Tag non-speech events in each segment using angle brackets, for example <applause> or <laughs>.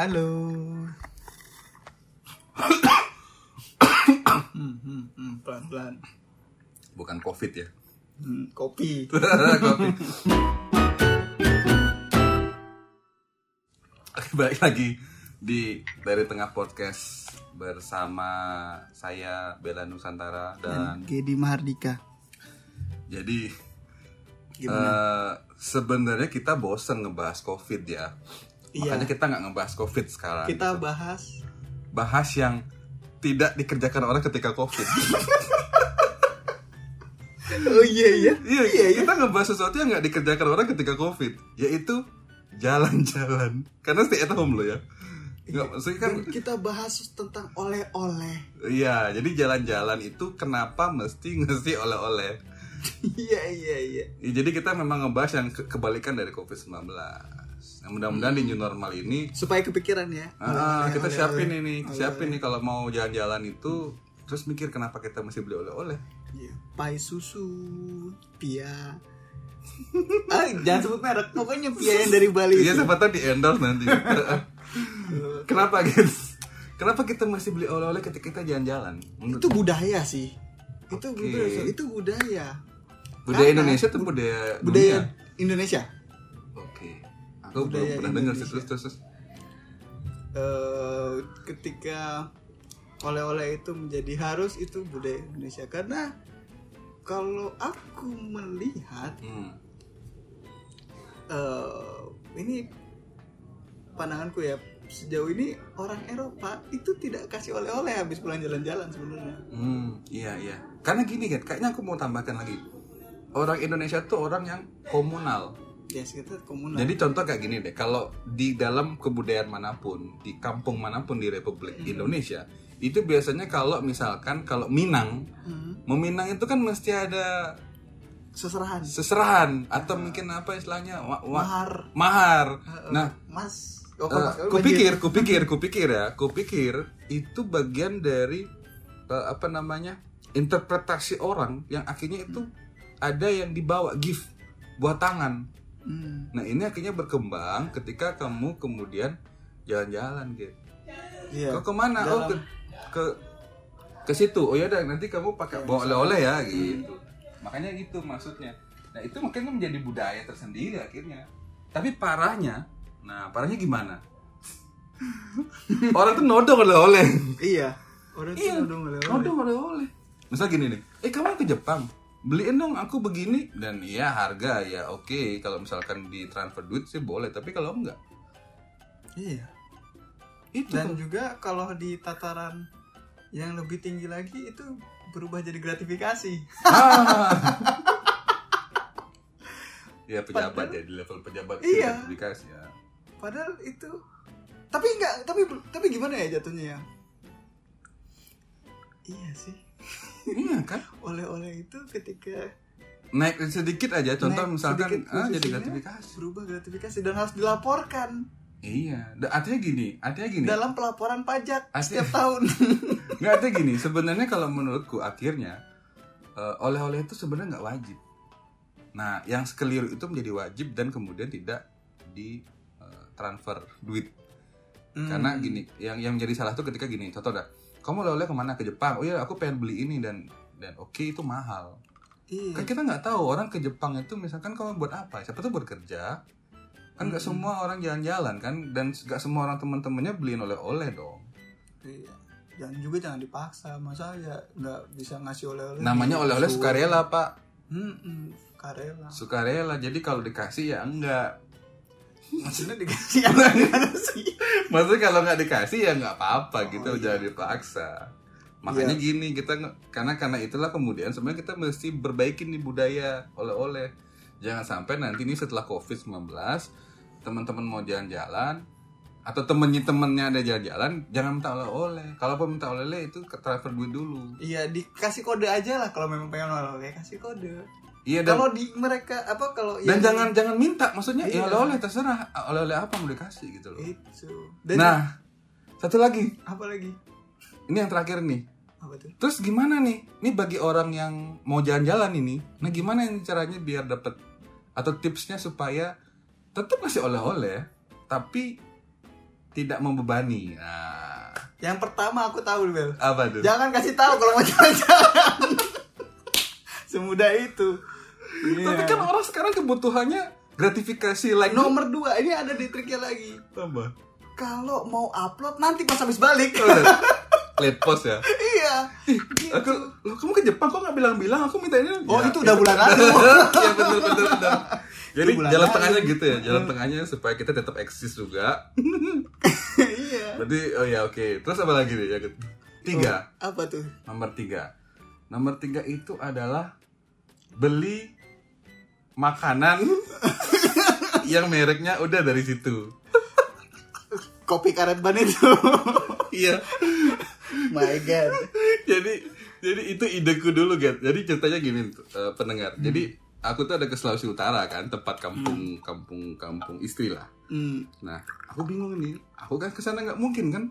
Halo. Hmm, hmm, hmm, Pelan-pelan. Bukan covid ya. Hmm, kopi. <laughs> Kopi. Oke, balik lagi di dari tengah podcast bersama saya Bella Nusantara dan Gedi Mahardika. jadi Gimana? eh, sebenarnya kita bosen ngebahas covid ya. Iya. Makanya kita nggak ngebahas covid sekarang. Kita bahas bahas yang tidak dikerjakan orang ketika covid. <laughs> Oh iya iya. Iya, kita ngebahas sesuatu yang nggak dikerjakan orang ketika covid, yaitu jalan-jalan. Karena stay at home loh ya. Nggak, maksudnya kan, Dan kita bahas tentang oleh-oleh. iya, jadi jalan-jalan itu kenapa mesti ngisi oleh-oleh. <laughs> Iya iya iya. Ya, jadi kita memang ngebahas yang ke- kebalikan dari covid-19. Nah, mudah-mudahan di new normal ini, Supaya kepikiran ya. ah, Oleh-oleh, kita oleh-oleh. siapin ini, Oleh-oleh. siapin nih kalau mau jalan-jalan itu, terus mikir kenapa kita mesti beli oleh-oleh. Iya. Pai susu, Pia. <laughs> ah, jangan sebut merek. Pokoknya Pia yang dari Bali. Iya, siapa tahu di endorse nanti. <laughs> Kenapa guys? Kenapa kita masih beli oleh-oleh ketika kita jalan-jalan? Itu budaya sih. Itu budaya. Itu budaya. budaya karena- Indonesia tuh budaya Budaya dunia? Indonesia. Aku belum Budaya pernah dengar sih terus terus. terus. eh ketika oleh-oleh itu menjadi harus itu budaya Indonesia karena kalau aku melihat Hmm. eh ini pandanganku ya sejauh ini orang Eropa itu tidak kasih oleh-oleh habis pulang jalan-jalan sebenarnya Hmm, iya iya. Karena gini kan, kayaknya aku mau tambahkan lagi. Orang Indonesia tuh orang yang komunal. Ya kita komunal. Jadi contoh kayak gini deh, kalau di dalam kebudayaan mana pun, di kampung mana pun di Republik Indonesia, itu biasanya kalau misalkan kalau Minang, Hmm, meminang itu kan mesti ada seserahan. seserahan atau mungkin apa istilahnya wa- wa- mahar. Mahar. Eh, Nah, mas. oh, Eh, oh, kupikir, banjir. kupikir, kupikir ya, kupikir itu bagian dari eh, apa namanya interpretasi orang yang akhirnya itu ada yang dibawa gift buat tangan. Hmm, Nah ini akhirnya berkembang ketika kamu kemudian jalan-jalan gitu. iya. Kau ke mana? Oh ke, Dalam- ke ke situ. Oh ya udah nanti kamu pakai bawa oleh-oleh ya gitu. Makanya gitu maksudnya. Nah itu makanya menjadi budaya tersendiri akhirnya. Tapi parahnya, nah parahnya gimana? Orang tuh nodong oleh-oleh. iya orang tuh Iya, nodong oleh-oleh. nodong oleh-oleh. Misal gini nih, eh kamu ke Jepang, beliin dong aku begini dan iya harga ya oke kalau misalkan di transfer duit sih boleh tapi kalau enggak iya itu dan juga kalau di tataran yang lebih tinggi lagi itu berubah jadi gratifikasi Ah. <laughs> ya pejabat ya di level pejabat Iya. sertifikasi ya. padahal itu tapi enggak tapi tapi gimana ya jatuhnya ya iya sih Iya kan? oleh-oleh itu ketika Naik sedikit aja contoh naik misalkan sedikit ah, jadi gratifikasi. berubah gratifikasi dan harus dilaporkan Iya, artinya gini, artinya gini. dalam pelaporan pajak Asli. setiap tahun <laughs> Nggak artinya gini, sebenarnya kalau menurutku akhirnya eh, oleh-oleh itu sebenarnya nggak wajib. Nah, yang sekeliru itu menjadi wajib dan kemudian tidak di eh, transfer duit. Hmm. Karena gini, yang yang menjadi salah tuh ketika gini, contoh dah, kamu oleh-oleh ke mana ke Jepang? Oh iya, aku pengen beli ini dan dan oke itu mahal. iya Kan kita nggak tahu orang ke Jepang itu misalkan kamu buat apa? Siapa tuh buat kerja? Kan nggak Hmm. semua orang jalan-jalan kan dan nggak semua orang teman-temannya beliin oleh-oleh dong. iya dan juga jangan dipaksa masa ya nggak bisa ngasih oleh-oleh Namanya di- oleh-oleh sukarela pak. Hmm, sukarela Sukarela. Jadi kalau dikasih ya enggak. Maksudnya dikasih apa sih Maksudnya kalau nggak dikasih ya nggak apa-apa Oh, gitu, iya. jangan dipaksa. Makanya gini kita karena karena itulah kemudian sebenarnya kita mesti perbaikin nih budaya oleh-oleh. Jangan sampai nanti nih setelah Covid-19 teman-teman mau jalan-jalan atau temennya temennya ada jalan-jalan jangan minta oleh-oleh. Kalaupun minta oleh-oleh itu ke transfer duit dulu. iya dikasih kode aja lah kalau memang pengen oleh-oleh kasih kode Iya dan kalau di mereka apa kalau dan yang- jangan jangan minta maksudnya ya Iya. oleh-oleh terserah oleh-oleh apa mau dikasih gitu loh. itu dan Nah, satu lagi. apa lagi Ini yang terakhir nih. apa tuh Terus gimana nih? Ini bagi orang yang mau jalan-jalan ini. Nah, gimana ini caranya biar dapat atau tipsnya supaya tetap masih oleh-oleh, tapi tidak membebani. Nah, Yang pertama aku tahu Bel. apa tuh? Jangan kasih tahu kalau mau jalan-jalan. <laughs> Semudah itu. Iya. Tapi kan orang sekarang kebutuhannya gratifikasi like nomor dua ini ada di triknya lagi. apa? Kalau mau upload nanti pas habis balik. Lihat post ya. iya. Aku, loh, kamu ke Jepang kok nggak bilang-bilang? Aku minta ini. Oh, Ya, itu udah bulan lalu. <laughs> Iya betul betul betul. Jadi jalan lalu. tengahnya gitu ya, jalan tengahnya supaya kita tetap eksis juga. iya. Berarti oh ya oke. Terus apa lagi nih yang ketiga? Tiga. Apa tuh? Nomor tiga. Nomor tiga itu adalah beli makanan <laughs> yang mereknya udah dari situ. Kopi karet ban itu. Iya. My god. jadi jadi itu ideku dulu Get. Jadi ceritanya gini eh, pendengar. Jadi aku tuh ada ke Sulawesi Utara kan, tempat kampung kampung kampung istri lah. Hmm. Nah, aku bingung nih. Aku kan ke sana nggak mungkin kan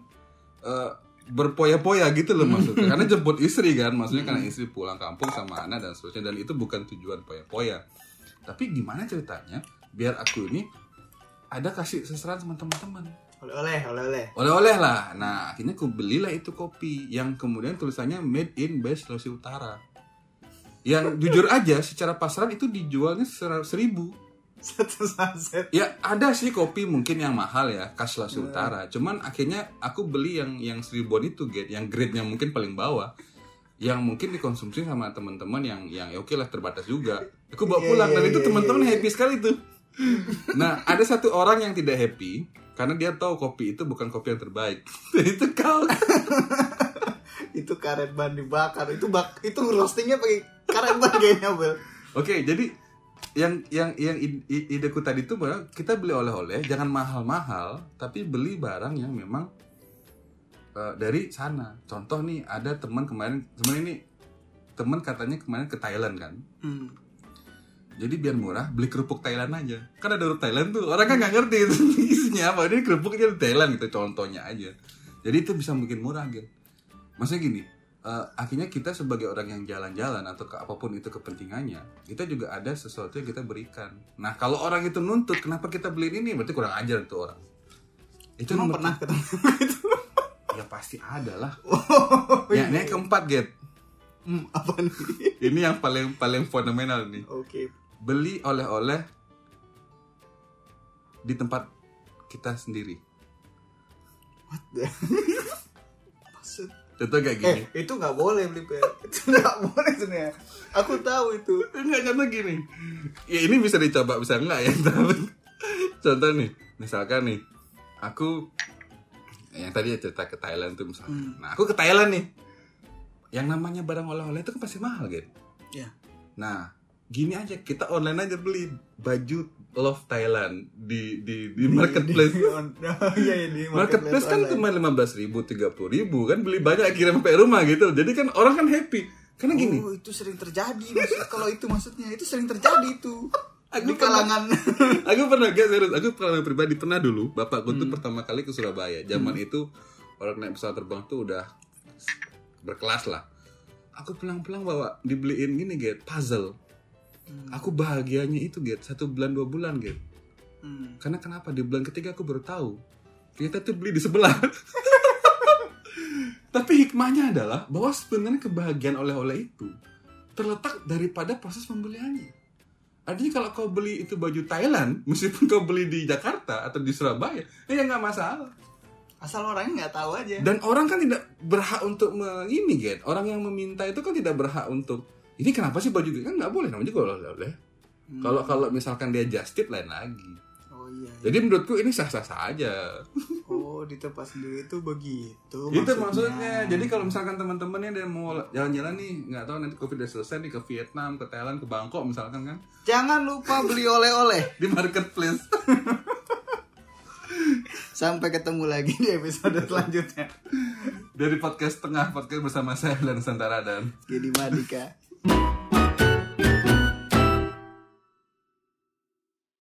eh, berpoya-poya gitu loh maksudnya. Karena <laughs> jemput istri kan, maksudnya karena istri pulang kampung sama anak dan seterusnya. Dan itu bukan tujuan poya-poya. Tapi gimana ceritanya? Biar aku ini ada kasih seseran sama teman-teman. Oleh-oleh, oleh-oleh. Oleh-oleh lah. Nah, akhirnya aku belilah itu kopi yang kemudian tulisannya made in Best Sulawesi Utara. Yang jujur aja, secara pasaran itu dijualnya ser- seribu. Satu sunset. Ya ada sih kopi mungkin yang mahal ya, khas Sulawesi Utara. Cuman akhirnya aku beli yang yang seribuan itu, get, yang grade-nya mungkin paling bawah. Yang mungkin dikonsumsi sama teman-teman yang yang ya oke lah terbatas juga. Aku bawa Iya, pulang dan iya, itu iya, teman-teman iya. happy sekali tuh. Nah, ada satu orang yang tidak happy karena dia tahu kopi itu bukan kopi yang terbaik. <laughs> itu kau. <laughs> itu karet ban dibakar. Itu bak itu roastingnya pakai karet ban kayaknya, Bel. Oke, jadi yang yang yang ide- ide- ideku tadi itu bahwa kita beli oleh-oleh jangan mahal-mahal, tapi beli barang yang memang eh, dari sana. Contoh nih, ada teman kemarin, teman ini teman katanya kemarin ke Thailand kan. Hmm. Jadi biar murah beli kerupuk Thailand aja. Kan ada huruf Thailand tuh. Orang kan nggak ngerti itu <laughs> isinya apa. Ini kerupuknya dari Thailand gitu contohnya aja. Jadi itu bisa bikin murah gitu. Maksudnya gini, eh, akhirnya kita sebagai orang yang jalan-jalan atau ke apa pun itu kepentingannya, kita juga ada sesuatu yang kita berikan. Nah kalau orang itu nuntut, kenapa kita beliin ini? Berarti kurang ajar tuh orang. Itu Emang pernah ketemu <laughs> gitu? Ya pasti ada lah. Oh, Ya, ini yang keempat, Get. Hmm, apa nih? <laughs> Ini yang paling paling fenomenal nih. Oke. beli oleh-oleh di tempat kita sendiri. What the? <laughs> Contoh kayak gini. Eh, itu nggak boleh beli. <laughs> Itu nggak boleh sebenarnya. Aku tahu itu. Enggak contoh gini. Ya ini bisa dicoba bisa enggak ya. <laughs> Tapi contoh nih, misalkan nih, aku yang tadi cerita ke Thailand tuh misalnya. Hmm. Nah, aku ke Thailand nih. Yang namanya barang oleh-oleh itu kan pasti mahal, gitu. Ya. Nah, gini aja kita online aja beli baju Love Thailand di di di marketplace. Di, on, <laughs> oh, iya, iya, di Marketplace kan online. cuma lima belas ribu, tiga puluh ribu kan beli banyak kirim sampai rumah gitu. Jadi kan orang kan happy. Karena gini, Oh, itu sering terjadi maksud kalau itu maksudnya itu sering terjadi itu. <laughs> Aku di kalangan <laughs> aku pernah gak serius, aku pernah pribadi pernah dulu. Bapakku Hmm. tuh pertama kali ke Surabaya. Zaman itu orang naik pesawat terbang tuh udah berkelas lah. Aku pulang-pulang bawa dibeliin gini get puzzle. Hmm. Aku bahagianya itu get satu bulan dua bulan get. Hmm. Karena kenapa di bulan ketiga aku baru tahu ternyata tuh beli di sebelah. <laughs> Tapi hikmahnya adalah bahwa sebenarnya kebahagiaan oleh-oleh itu terletak daripada proses pembeliannya. Artinya kalau kau beli itu baju Thailand, <laughs> meskipun kau beli di Jakarta atau di Surabaya, ya nggak masalah. Asal orangnya nggak tahu aja. Dan orang kan tidak berhak untuk me- ini, get. Orang yang meminta itu kan tidak berhak untuk ini kenapa sih baju gitu? kan nggak boleh namanya juga oleh-oleh. Hmm. Kalau kalau misalkan dia just tip lain lagi. Oh iya. Jadi menurutku ini sah-sah saja. Oh, di tempat sendiri itu begitu. itu maksudnya. Jadi kalau misalkan teman-teman yang mau jalan-jalan nih, nggak tahu nanti covid udah selesai nih ke Vietnam, ke Thailand, ke Bangkok misalkan kan, jangan lupa beli oleh-oleh. <laughs> di marketplace. Sampai ketemu lagi di episode selanjutnya. Dari podcast tengah podcast bersama saya dan Nusantara dan Jadi Madika. Thank you.